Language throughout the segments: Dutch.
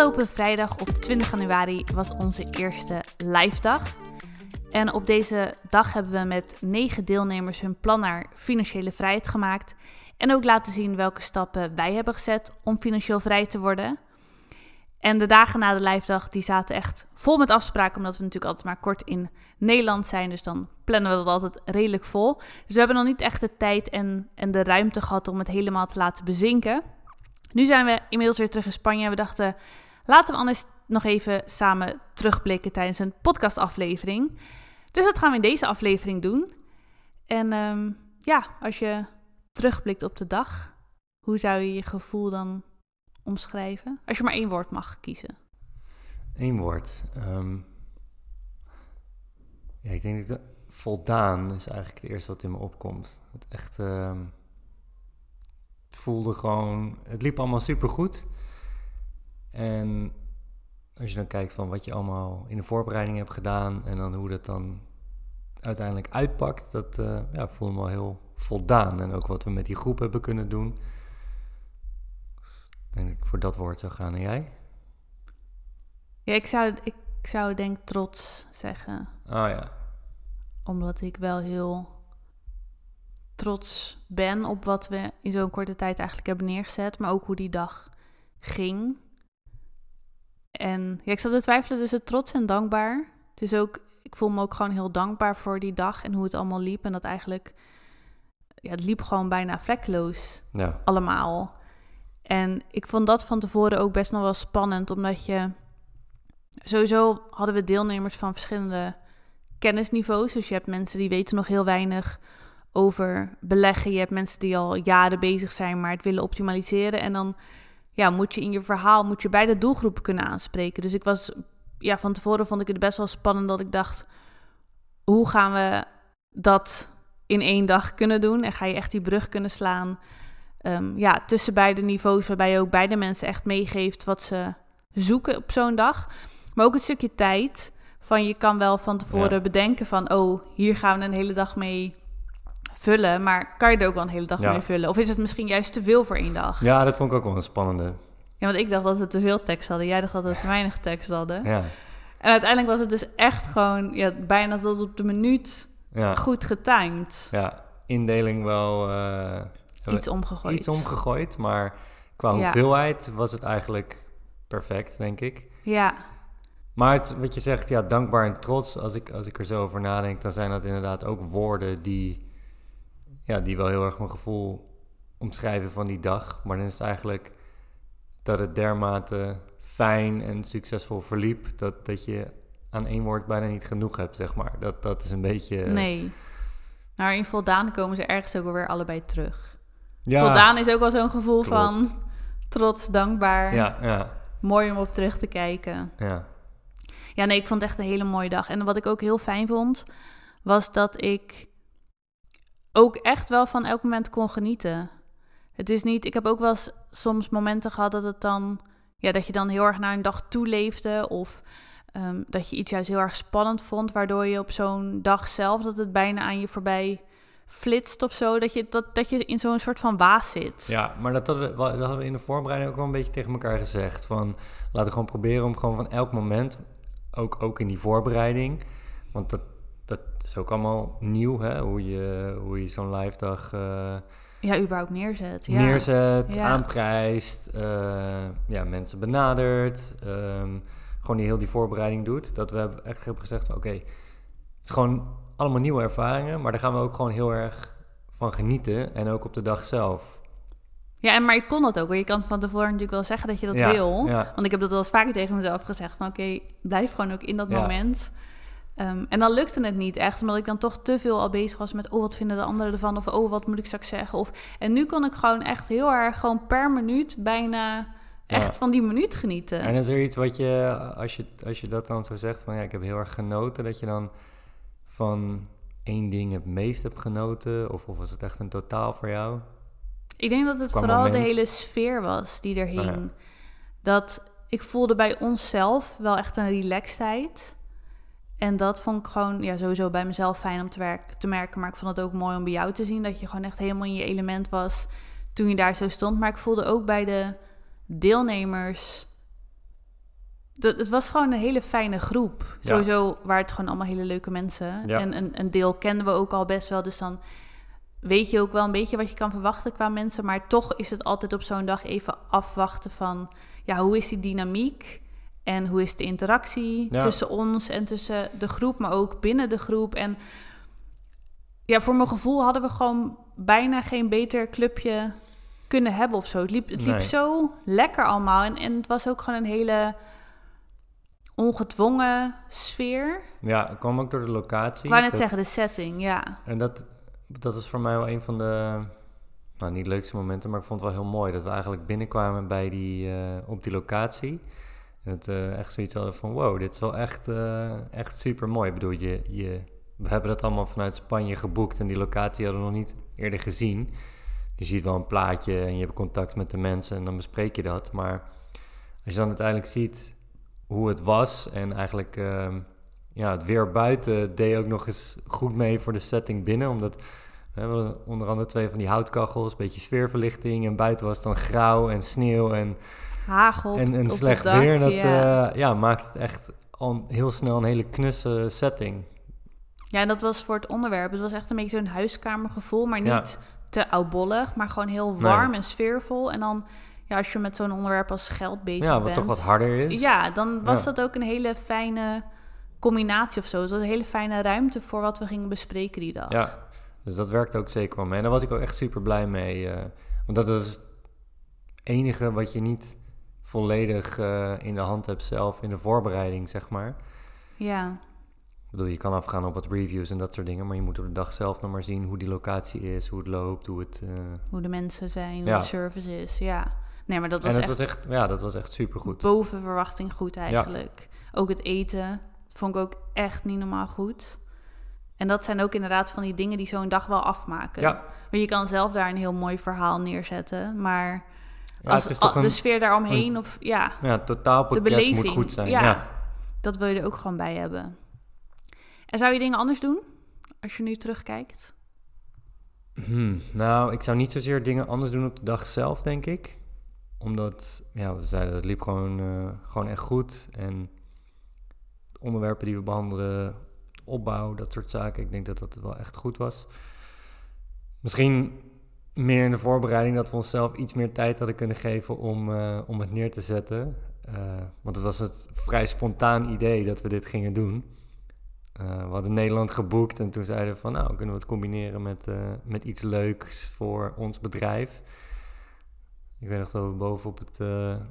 Afgelopen vrijdag op 20 januari was onze eerste live dag. En op deze dag hebben we met negen deelnemers hun plan naar financiële vrijheid gemaakt. En ook laten zien welke stappen wij hebben gezet om financieel vrij te worden. En de dagen na de live dag die zaten echt vol met afspraken, omdat we natuurlijk altijd maar kort in Nederland zijn. Dus dan plannen we dat altijd redelijk vol. Dus we hebben nog niet echt de tijd en, en de ruimte gehad om het helemaal te laten bezinken. Nu zijn we inmiddels weer terug in Spanje en we dachten, laten we anders nog even samen terugblikken tijdens een podcastaflevering. Dus dat gaan we in deze aflevering doen. En ehm, ja, als je terugblikt op de dag, hoe zou je je gevoel dan omschrijven? Als je maar één woord mag kiezen. Eén woord. Ehm, ja, ik denk dat voldaan is eigenlijk het eerste wat in me opkomt. Het echt... ehm, het voelde gewoon... Het liep allemaal supergoed. En als je dan kijkt van wat je allemaal in de voorbereiding hebt gedaan... en dan hoe dat dan uiteindelijk uitpakt... dat eh ja, ik voelde me wel heel voldaan. En ook wat we met die groep hebben kunnen doen. Ik denk ik voor dat woord zou gaan. En jij? Ja, ik zou, ik zou denk trots zeggen. Oh ja. Omdat ik wel heel trots ben op wat we in zo'n korte tijd eigenlijk hebben neergezet. Maar ook hoe die dag ging. En ja, ik zat te twijfelen tussen trots en dankbaar. Het is ook, ik voel me ook gewoon heel dankbaar voor die dag en hoe het allemaal liep. En dat eigenlijk, ja, het liep gewoon bijna vlekkeloos Ja. allemaal. En ik vond dat van tevoren ook best nog wel spannend, omdat je sowieso hadden we deelnemers van verschillende kennisniveaus. Dus je hebt mensen die weten nog heel weinig over beleggen. Je hebt mensen die al jaren bezig zijn, maar het willen optimaliseren. En dan ja, moet je in je verhaal moet je beide doelgroepen kunnen aanspreken. Dus ik was ja, van tevoren vond ik het best wel spannend dat ik dacht: hoe gaan we dat in één dag kunnen doen? En ga je echt die brug kunnen slaan? Ehm, ja, tussen beide niveaus, waarbij je ook beide mensen echt meegeeft wat ze zoeken op zo'n dag. Maar ook een stukje tijd. Van je kan wel van tevoren Ja. bedenken van, oh, hier gaan we een hele dag mee vullen. Maar kan je er ook wel een hele dag Ja. mee vullen? Of is het misschien juist te veel voor één dag? ja, dat vond ik ook wel een spannende. Ja, want ik dacht dat we te veel tekst hadden. Jij dacht dat we te weinig tekst hadden. Ja. En uiteindelijk was het dus echt gewoon ja, bijna tot op de minuut Ja. goed getimed. Ja, indeling wel eh, Iets omgegooid. iets omgegooid, maar qua hoeveelheid was het eigenlijk perfect, denk ik. Ja, Maar het, wat je zegt, ja, dankbaar en trots, als ik, als ik er zo over nadenk, dan zijn dat inderdaad ook woorden die, ja, die wel heel erg mijn gevoel omschrijven van die dag. Maar dan is het eigenlijk dat het dermate fijn en succesvol verliep, dat, dat je aan één woord bijna niet genoeg hebt, zeg maar. Dat, dat is een beetje... nee. Maar in voldaan komen ze ergens ook alweer allebei terug. ja, Voldaan is ook wel zo'n gevoel Klopt. van trots, dankbaar. Ja, ja, Mooi om op terug te kijken. ja. Ja, nee, ik vond het echt een hele mooie dag. En wat ik ook heel fijn vond, was dat ik ook echt wel van elk moment kon genieten. Het is niet, ik heb ook wel soms momenten gehad dat het dan, ja, dat je dan heel erg naar een dag toeleefde of ehm, dat je iets juist heel erg spannend vond, waardoor je op zo'n dag zelf dat het bijna aan je voorbij flitst of zo, dat je, dat, dat je in zo'n soort van waas zit. Ja, maar dat hadden, we, dat hadden we in de voorbereiding ook wel een beetje tegen elkaar gezegd. Van, laten we gewoon proberen om gewoon van elk moment, ook, ook in die voorbereiding... Want dat, dat is ook allemaal nieuw, hè? Hoe je, hoe je zo'n live dag eh, Ja, überhaupt neerzet. Ja. neerzet, Ja. aanprijst, eh, ja, mensen benadert. ehm, gewoon die heel die voorbereiding doet. Dat we hebben echt hebben gezegd oké, het is gewoon allemaal nieuwe ervaringen... maar daar gaan we ook gewoon heel erg van genieten. En ook op de dag zelf. Ja, en maar je kon dat ook. Je kan van tevoren natuurlijk wel zeggen dat je dat Ja, wil. Want ik heb dat wel eens vaker tegen mezelf gezegd. Van oké, blijf gewoon ook in dat moment. Ehm, en dan lukte het niet echt. Omdat ik dan toch te veel al bezig was met... Oh, wat vinden de anderen ervan? Of oh, wat moet ik straks zeggen? Of, en nu kon ik gewoon echt heel erg... Gewoon per minuut bijna echt Ja. van die minuut genieten. En is er iets wat je als, je, als je dat dan zo zegt van ja, ik heb heel erg genoten, dat je dan van één ding het meest hebt genoten? Of, of was het echt een totaal voor jou? Ik denk dat het vooral de hele sfeer was die er hing. Oh ja. Dat ik voelde bij onszelf wel echt een relaxedheid. En dat vond ik gewoon ja, sowieso bij mezelf fijn om te, werk, te merken. Maar ik vond het ook mooi om bij jou te zien. Dat je gewoon echt helemaal in je element was toen je daar zo stond. Maar ik voelde ook bij de deelnemers dat, het was gewoon een hele fijne groep. Ja. Sowieso waren het gewoon allemaal hele leuke mensen. Ja. En een, een deel kenden we ook al best wel. Dus dan weet je ook wel een beetje wat je kan verwachten qua mensen. Maar toch is het altijd op zo'n dag even afwachten van... Ja, hoe is die dynamiek? En hoe is de interactie Ja. tussen ons en tussen de groep, maar ook binnen de groep? En ja, voor mijn gevoel hadden we gewoon bijna geen beter clubje kunnen hebben of zo. Het liep, het liep Nee. zo lekker allemaal. En, en het was ook gewoon een hele ongedwongen sfeer. Ja, het kwam ook door de locatie. Ik wou net Dat- zeggen, de setting, ja. En dat, dat is voor mij wel een van de, nou niet leukste momenten, maar ik vond het wel heel mooi dat we eigenlijk binnenkwamen bij die, eh, op die locatie. Het eh, echt zoiets hadden van, wow, dit is wel echt, eh, echt super mooi. Ik bedoel, je, je, we hebben dat allemaal vanuit Spanje geboekt en die locatie hadden we nog niet eerder gezien. Je ziet wel een plaatje en je hebt contact met de mensen en dan bespreek je dat. Maar als je dan uiteindelijk ziet hoe het was en eigenlijk ehm, ja, het weer buiten deed ook nog eens goed mee voor de setting binnen. Omdat we hadden onder andere twee van die houtkachels, een beetje sfeerverlichting. En buiten was het dan grauw en sneeuw en, Hagel en, en slecht dak, weer. Dat ja. ja. ja, maakt het echt al heel snel een hele knusse setting. ja, en dat was voor het onderwerp. Het was echt een beetje zo'n huiskamergevoel, maar niet Ja. te oudbollig, maar gewoon heel Nee. warm en sfeervol. En dan, ja, als je met zo'n onderwerp als geld bezig Ja, wat bent... toch wat harder is. Ja, dan was Ja. dat ook een hele fijne combinatie of zo. Het was een hele fijne ruimte voor wat we gingen bespreken die dag. Ja, dus dat werkte ook zeker wel mee. En daar was ik ook echt super blij mee. eh, want dat is het enige wat je niet volledig eh, in de hand hebt zelf in de voorbereiding, zeg maar. Ja, Ik bedoel, je kan afgaan op wat reviews en dat soort dingen, maar je moet op de dag zelf nog maar zien hoe die locatie is, hoe het loopt, hoe het... eh, hoe de mensen zijn, hoe Ja. de service is. Ja, nee, maar dat was en het echt was echt, ja, dat was echt super goed. boven verwachting goed eigenlijk. Ook het eten vond ik ook echt niet normaal goed. En dat zijn ook inderdaad van die dingen die zo'n dag wel afmaken. Ja, Want je kan zelf daar een heel mooi verhaal neerzetten, maar ja als het is toch de een, sfeer daaromheen of ja, ja, totaalpakket de beleving, moet goed zijn. ja. Ja. dat wil je er ook gewoon bij hebben. En zou je dingen anders doen als je nu terugkijkt? Hmm, nou, ik zou niet zozeer dingen anders doen op de dag zelf, denk ik. Omdat, ja, we zeiden, het liep gewoon, eh, gewoon echt goed. En de onderwerpen die we behandelden, opbouw, dat soort zaken, ik denk dat dat wel echt goed was. Misschien meer in de voorbereiding dat we onszelf iets meer tijd hadden kunnen geven om, eh, om het neer te zetten. Eh, want het was het vrij spontaan idee dat we dit gingen doen. Eh, we hadden Nederland geboekt en toen zeiden we van nou kunnen we het combineren met, met iets leuks voor ons bedrijf. Ik weet nog dat we boven op het,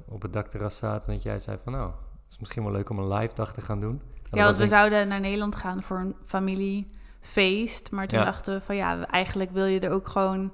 op het dakterras zaten en dat jij zei van nou, het is misschien wel leuk om een live dag te gaan doen. En Ja, want we zouden naar Nederland gaan voor een familiefeest. Maar toen Ja. dachten we van ja, eigenlijk wil je er ook gewoon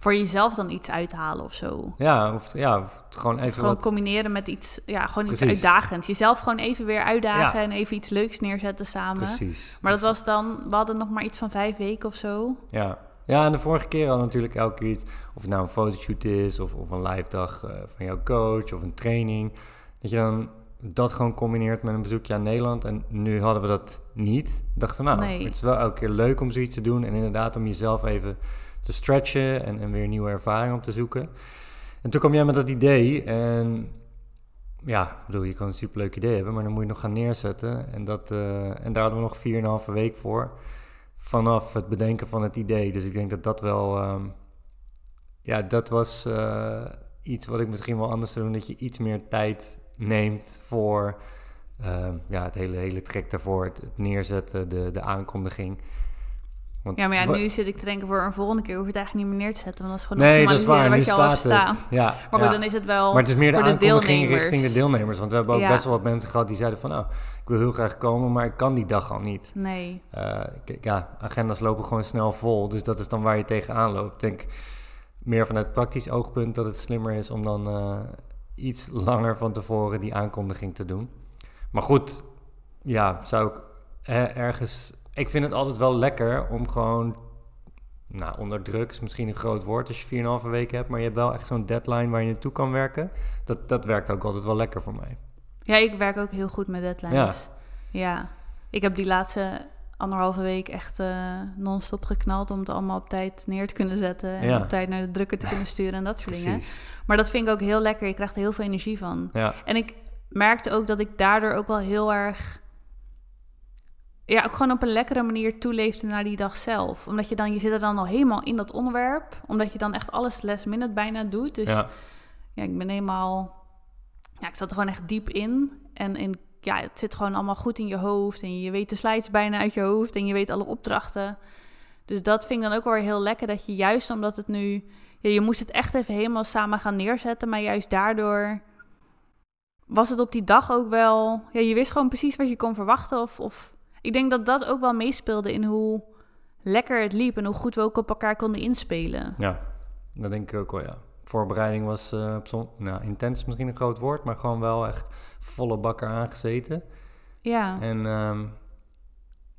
voor jezelf dan iets uithalen of zo. Ja, of, ja, of gewoon Of even gewoon wat... combineren met iets, ja, gewoon iets uitdagends. Jezelf gewoon even weer uitdagen Ja. en even iets leuks neerzetten samen. Precies. Maar dat Of- was dan, we hadden nog maar iets van vijf weken of zo. Ja. ja, en de vorige keer we natuurlijk elke keer iets... Of het nou een fotoshoot is, of, of een live dag eh, van jouw coach, of een training. Dat je dan dat gewoon combineert met een bezoekje aan Nederland. En nu hadden we dat niet. Dachten nou, Nee. het is wel elke keer leuk om zoiets te doen. En inderdaad om jezelf even te stretchen en, weer nieuwe ervaring op te zoeken. En toen kwam jij met dat idee en... Ja, bedoel, je kan een superleuk idee hebben, maar dan moet je nog gaan neerzetten. En, dat, eh, en daar hadden we nog 4,5 week voor vanaf het bedenken van het idee. Dus ik denk dat dat wel. ehm, ja, dat was eh, iets wat ik misschien wel anders zou doen. Dat je iets meer tijd neemt voor ehm, ja, het hele, hele trek daarvoor. Het, het neerzetten, de, de aankondiging. Want Ja, maar ja, nu zit ik te denken voor een volgende keer hoef je het eigenlijk niet meer neer te zetten. Want dat is gewoon Nee, dat is waar. Nu wat je al hebt staat staan. het. Ja, Maar ja. goed, dan is het wel Maar het is meer de voor de aankondiging richting de deelnemers. Want we hebben ook Ja. best wel wat mensen gehad die zeiden van... nou, ik wil heel graag komen, maar ik kan die dag al niet. Nee, kijk, ja, agendas lopen gewoon snel vol. Dus dat is dan waar je tegenaan loopt. Ik denk meer vanuit praktisch oogpunt dat het slimmer is om dan eh, iets langer van tevoren die aankondiging te doen. Maar goed, ja, zou ik ergens. Ik vind het altijd wel lekker om gewoon. Nou, onder druk is misschien een groot woord als je 4,5 weken hebt, maar je hebt wel echt zo'n deadline waar je naartoe kan werken. Dat, dat werkt ook altijd wel lekker voor mij. Ja, ik werk ook heel goed met deadlines. Ja. Ik heb die laatste anderhalve week echt eh, non-stop geknald om het allemaal op tijd neer te kunnen zetten. En Ja. op tijd naar de drukker te kunnen sturen en dat soort dingen. Maar dat vind ik ook heel lekker. Je krijgt er heel veel energie van. Ja, En ik merkte ook dat ik daardoor ook wel heel erg ja, ook gewoon op een lekkere manier toeleefde naar die dag zelf. Omdat je dan, je zit er dan al helemaal in dat onderwerp. Omdat je dan echt alles last minute bijna doet. Dus ja, ja ik ben helemaal, ja, ik zat er gewoon echt diep in. En in, ja, het zit gewoon allemaal goed in je hoofd. En je weet de slides bijna uit je hoofd. En je weet alle opdrachten. Dus dat vind ik dan ook wel heel lekker. Dat je juist omdat het nu, ja, je moest het echt even helemaal samen gaan neerzetten. Maar juist daardoor was het op die dag ook wel, ja, je wist gewoon precies wat je kon verwachten. Of, of ik denk dat dat ook wel meespeelde in hoe lekker het liep en hoe goed we ook op elkaar konden inspelen. Ja, dat denk ik ook wel, ja. Voorbereiding was uh, nou, intens misschien een groot woord, maar gewoon wel echt volle bakker aangezeten. Ja. En um,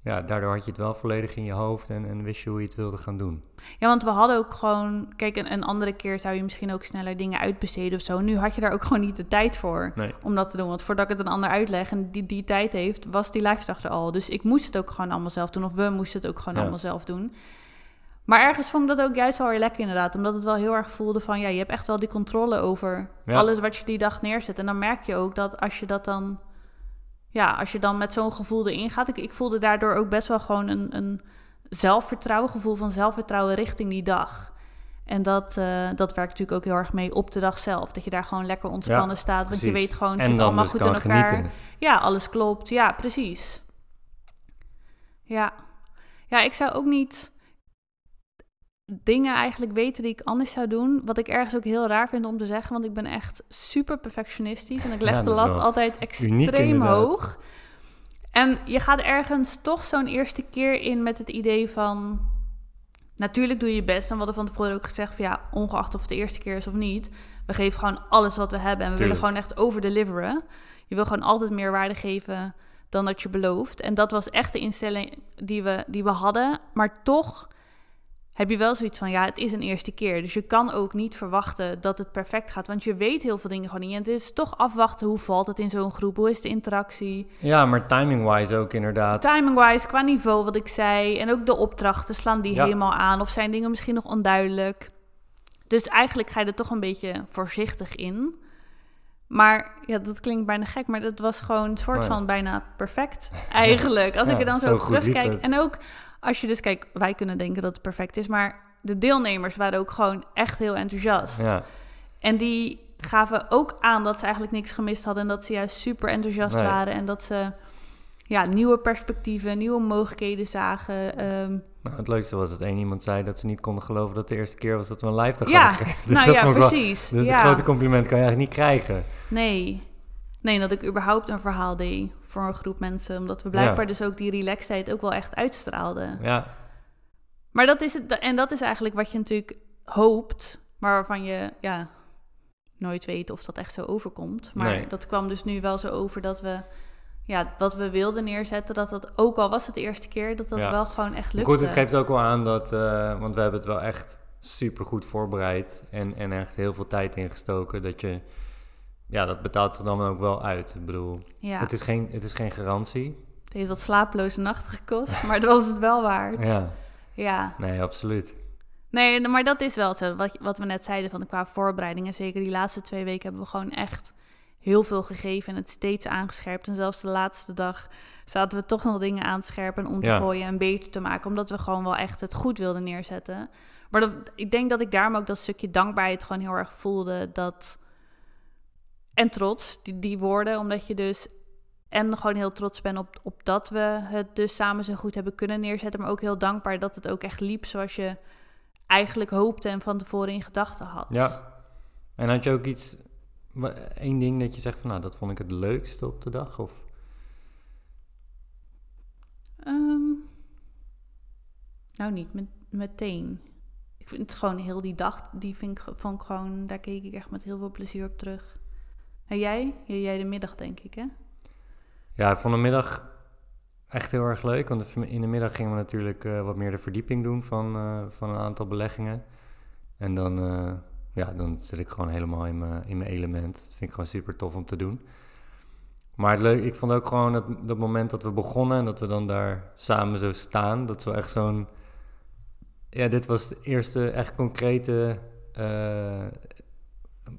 ja, daardoor had je het wel volledig in je hoofd en, en wist je hoe je het wilde gaan doen. Ja, want we hadden ook gewoon... Kijk, een, een andere keer zou je misschien ook sneller dingen uitbesteden of zo. Nu had je daar ook gewoon niet de tijd voor om dat te doen. Want voordat ik het een ander uitleg en die die tijd heeft, was die live er al. Dus ik moest het ook gewoon allemaal zelf doen. Of we moesten het ook gewoon allemaal zelf doen. Maar ergens vond ik dat ook juist wel weer lekker inderdaad. Omdat het wel heel erg voelde van... Ja, je hebt echt wel die controle over alles wat je die dag neerzet. En dan merk je ook dat als je dat dan ja, als je dan met zo'n gevoel erin gaat. Ik, ik voelde daardoor ook best wel gewoon een, een zelfvertrouwen, gevoel van zelfvertrouwen richting die dag. En dat, uh, dat werkt natuurlijk ook heel erg mee op de dag zelf. Dat je daar gewoon lekker ontspannen staat. Want je weet gewoon, het zit allemaal dus goed in elkaar. Genieten. Ja, alles klopt. Ja, precies. Ja. Ja, ik zou ook niet dingen eigenlijk weten die ik anders zou doen. Wat ik ergens ook heel raar vind om te zeggen, want ik ben echt super perfectionistisch en ik leg de lat altijd extreem hoog. En je gaat ergens toch zo'n eerste keer in met het idee van. Natuurlijk doe je je best. En we hadden van tevoren ook gezegd: van ja, ongeacht of het de eerste keer is of niet. We geven gewoon alles wat we hebben. En we willen gewoon echt overdeliveren. Je wil gewoon altijd meer waarde geven dan dat je belooft. En dat was echt de instelling die we, die we hadden. Maar toch heb je wel zoiets van, ja, het is een eerste keer. Dus je kan ook niet verwachten dat het perfect gaat. Want je weet heel veel dingen gewoon niet. En het is toch afwachten, hoe valt het in zo'n groep? Hoe is de interactie? Ja, maar timing-wise ook inderdaad. Timing-wise, qua niveau wat ik zei. En ook de opdrachten, slaan die helemaal aan? Of zijn dingen misschien nog onduidelijk? Dus eigenlijk ga je er toch een beetje voorzichtig in. Maar ja, dat klinkt bijna gek, maar dat was gewoon een soort van bijna perfect eigenlijk. Als ik er dan zo, zo terugkijk. En ook als je dus kijkt, wij kunnen denken dat het perfect is, maar de deelnemers waren ook gewoon echt heel enthousiast. Ja. En die gaven ook aan dat ze eigenlijk niks gemist hadden en dat ze juist super enthousiast waren en dat ze ja, nieuwe perspectieven, nieuwe mogelijkheden zagen. Ehm. nou, het leukste was dat één iemand zei dat ze niet konden geloven dat de eerste keer was dat we een live dag ja, hadden. Dus nou dat ja, precies. Wel, de, grote compliment kan je eigenlijk niet krijgen. Nee. Nee, dat ik überhaupt een verhaal deed voor een groep mensen. Omdat we blijkbaar dus ook die relaxedheid ook wel echt uitstraalden. Ja. Maar dat is het, en dat is eigenlijk wat je natuurlijk hoopt, maar waarvan je ja, nooit weet of dat echt zo overkomt. Maar dat kwam dus nu wel zo over dat we ja, wat we wilden neerzetten, dat dat ook al was het de eerste keer, dat dat wel gewoon echt lukte. Goed, het geeft ook wel aan dat, uh, want we hebben het wel echt super goed voorbereid en, en echt heel veel tijd ingestoken. Dat je ja, dat betaalt zich dan ook wel uit. Ik bedoel, ja. het, is geen, het is geen garantie. Het heeft wat slaaploze nachten gekost, maar het was het wel waard. Ja. ja. Nee, absoluut. Nee, maar dat is wel zo. Wat, wat we net zeiden van qua voorbereidingen. Zeker die laatste twee weken hebben we gewoon echt heel veel gegeven en het steeds aangescherpt. En zelfs de laatste dag zaten we toch nog dingen aanscherpen om te gooien en beter te maken. Omdat we gewoon wel echt het goed wilden neerzetten. Maar dat, ik denk dat ik daarom ook dat stukje dankbaarheid gewoon heel erg voelde. Dat en trots, die, die woorden, omdat je dus en gewoon heel trots ben op, op dat we het dus samen zo goed hebben kunnen neerzetten, maar ook heel dankbaar dat het ook echt liep zoals je eigenlijk hoopte en van tevoren in gedachten had. Ja, en had je ook iets, één ding dat je zegt van nou, dat vond ik het leukste op de dag? Of? Ehm, nou, niet met, meteen. Ik vind het gewoon heel die dag, die vind ik, vond ik gewoon, daar keek ik echt met heel veel plezier op terug. En jij? Jij de middag, denk ik, hè? Ja, ik vond de middag echt heel erg leuk. Want in de middag gingen we natuurlijk uh, wat meer de verdieping doen van, uh, van een aantal beleggingen. En dan, uh, ja, dan zit ik gewoon helemaal in mijn, in mijn element. Dat vind ik gewoon super tof om te doen. Maar het ik vond ook gewoon het, dat moment dat we begonnen en dat we dan daar samen zo staan. Dat we echt zo'n. Ja, dit was de eerste echt concrete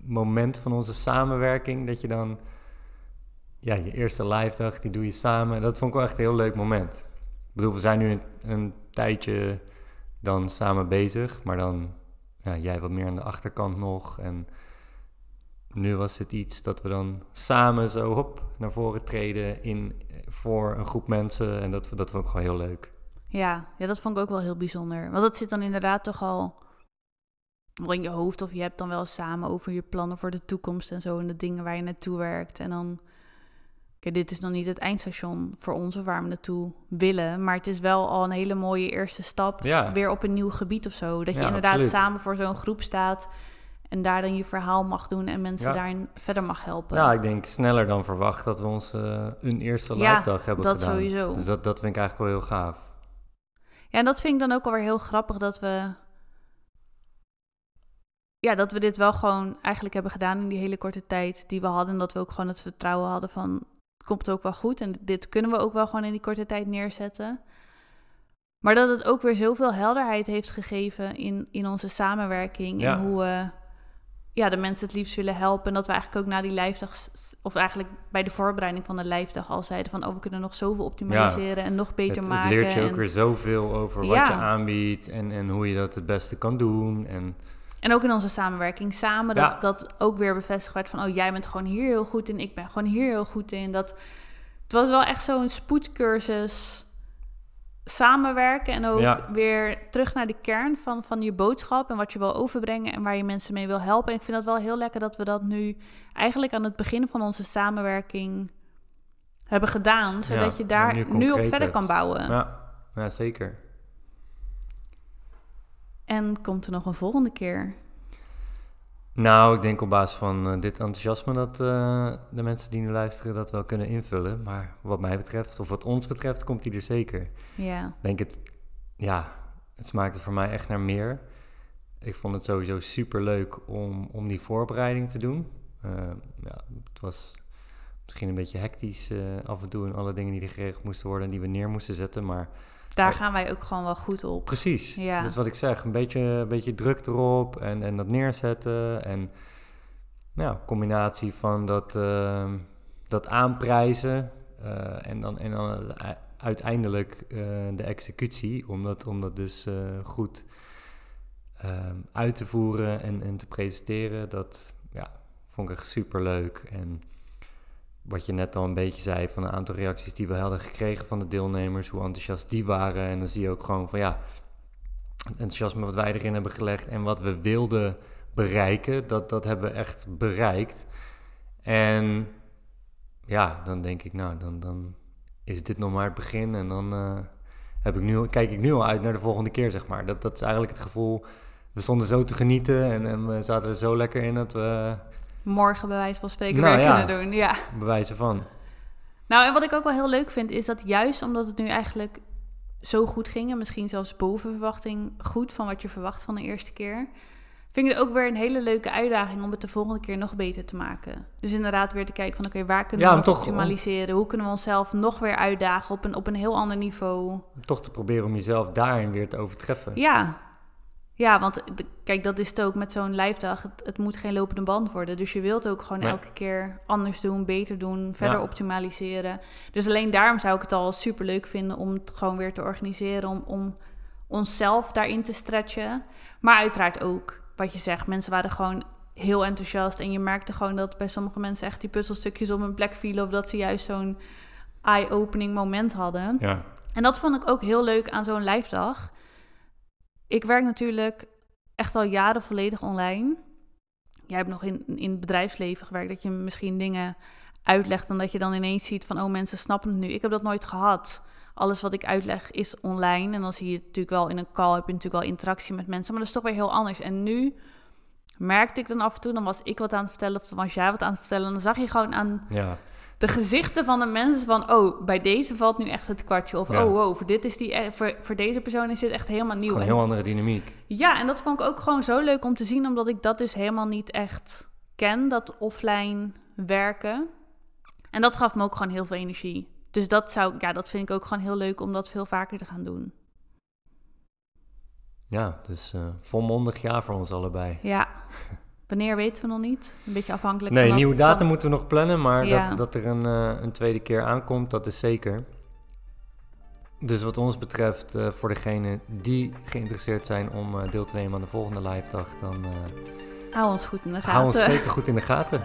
moment van onze samenwerking. Dat je dan ja, je eerste live dag, die doe je samen. Dat vond ik wel echt een heel leuk moment. Ik bedoel, we zijn nu een, een tijdje dan samen bezig, maar dan ja, jij wat meer aan de achterkant nog. En nu was het iets dat we dan samen zo hop naar voren treden in, voor een groep mensen. En dat, dat vond ik gewoon heel leuk. Ja, ja, dat vond ik ook wel heel bijzonder. Want dat zit dan inderdaad toch al wel in je hoofd. Of je hebt dan wel samen over je plannen voor de toekomst en zo. En de dingen waar je naartoe werkt. En dan Kijk, dit is nog niet het eindstation voor ons of waar we naartoe willen. Maar het is wel al een hele mooie eerste stap weer op een nieuw gebied of zo. Dat je inderdaad samen voor zo'n groep staat. En daar dan je verhaal mag doen en mensen daarin verder mag helpen. Ja, ik denk sneller dan verwacht dat we ons uh, een eerste live dag hebben dat gedaan. sowieso. Dus dat, dat vind ik eigenlijk wel heel gaaf. Ja, en dat vind ik dan ook alweer heel grappig dat we... Ja, dat we dit wel gewoon eigenlijk hebben gedaan in die hele korte tijd die we hadden. En dat we ook gewoon het vertrouwen hadden van komt ook wel goed. En dit kunnen we ook wel gewoon in die korte tijd neerzetten. Maar dat het ook weer zoveel helderheid heeft gegeven in, in onze samenwerking. En hoe we ja, de mensen het liefst willen helpen. En dat we eigenlijk ook na die lijfdag, of eigenlijk bij de voorbereiding van de lijfdag al zeiden van... oh, we kunnen nog zoveel optimaliseren en nog beter maken. Het leert je ook weer zoveel over wat je aanbiedt en, en hoe je dat het beste kan doen. En en ook in onze samenwerking samen, dat, dat ook weer bevestigd werd van... oh, jij bent gewoon hier heel goed in, ik ben gewoon hier heel goed in. Dat, het was wel echt zo'n spoedcursus samenwerken en ook weer terug naar de kern van, van je boodschap... en wat je wil overbrengen en waar je mensen mee wil helpen. En ik vind het wel heel lekker dat we dat nu eigenlijk aan het begin van onze samenwerking hebben gedaan... zodat je daar nu, nu, op verder kan bouwen. Ja, ja zeker. En komt er nog een volgende keer? Nou, ik denk op basis van uh, dit enthousiasme dat uh, de mensen die nu luisteren dat wel kunnen invullen. Maar wat mij betreft, of wat ons betreft, komt die er zeker. Ja. Ik denk het, ja, het smaakte voor mij echt naar meer. Ik vond het sowieso super leuk om, om die voorbereiding te doen. Uh, ja, het was misschien een beetje hectisch af en toe in alle dingen die er geregeld moesten worden en die we neer moesten zetten. Maar daar gaan wij ook gewoon wel goed op. Precies. Ja. Dat is wat ik zeg. Een beetje, een beetje druk erop en, en dat neerzetten. En nou, combinatie van dat, uh, dat aanprijzen uh, en dan, en dan uiteindelijk uh, de executie. Om dat, om dat dus goed ehm, uit te voeren en, en te presenteren. Dat ja, vond ik echt super leuk. En wat je net al een beetje zei van een aantal reacties die we hadden gekregen van de deelnemers, hoe enthousiast die waren. En dan zie je ook gewoon van ja, het enthousiasme wat wij erin hebben gelegd en wat we wilden bereiken, dat, dat hebben we echt bereikt. En ja, dan denk ik, nou, dan, dan is dit nog maar het begin. En dan uh, heb ik nu, kijk ik nu al uit naar de volgende keer, zeg maar. Dat, dat is eigenlijk het gevoel. We stonden zo te genieten en, en we zaten er zo lekker in dat we morgen bij wijze van spreken nou, weer ja, kunnen doen. Ja, bewijzen van. Nou, en wat ik ook wel heel leuk vind, is dat juist omdat het nu eigenlijk zo goed ging... en misschien zelfs boven verwachting goed van wat je verwacht van de eerste keer... vind ik het ook weer een hele leuke uitdaging om het de volgende keer nog beter te maken. Dus inderdaad weer te kijken van oké, waar kunnen we nog optimaliseren? Hoe kunnen we onszelf nog weer uitdagen op een, op een heel ander niveau? toch te proberen om jezelf daarin weer te overtreffen. Ja, ja, want kijk, dat is het ook met zo'n lijfdag. Het, het, moet geen lopende band worden. Dus je wilt ook gewoon elke keer anders doen, beter doen, verder optimaliseren. Dus alleen daarom zou ik het al super leuk vinden om het gewoon weer te organiseren. Om, om onszelf daarin te stretchen. Maar uiteraard ook, wat je zegt, mensen waren gewoon heel enthousiast. En je merkte gewoon dat bij sommige mensen echt die puzzelstukjes op een plek vielen. Of dat ze juist zo'n eye-opening moment hadden. Ja. En dat vond ik ook heel leuk aan zo'n lijfdag ik werk natuurlijk echt al jaren volledig online. Jij hebt nog in, in het bedrijfsleven gewerkt, dat je misschien dingen uitlegt en dat je dan ineens ziet van, oh mensen snappen het nu. Ik heb dat nooit gehad. Alles wat ik uitleg is online en dan zie je het natuurlijk wel in een call, heb je natuurlijk wel interactie met mensen, maar dat is toch weer heel anders. En nu merkte ik dan af en toe, dan was ik wat aan het vertellen of dan was jij wat aan het vertellen en dan zag je gewoon aan... Ja de gezichten van de mensen van... oh, bij deze valt nu echt het kwartje. Of oh, wow, voor, dit is die, e- voor, voor deze persoon is dit echt helemaal nieuw. een heel andere dynamiek. Ja, en dat vond ik ook gewoon zo leuk om te zien... omdat ik dat dus helemaal niet echt ken, dat offline werken. En dat gaf me ook gewoon heel veel energie. Dus dat, zou, ja, dat vind ik ook gewoon heel leuk om dat veel vaker te gaan doen. Ja, dus uh, volmondig ja voor ons allebei. Ja. Wanneer weten we nog niet? Een beetje afhankelijk van... Nee, nieuwe datum moeten we nog plannen, maar dat, dat er een, eh, een tweede keer aankomt, dat is zeker. Dus wat ons betreft, eh, voor degenen die geïnteresseerd zijn om eh, deel te nemen aan de volgende live dag, dan... hou ons goed in de gaten. Hou ons zeker goed in de gaten.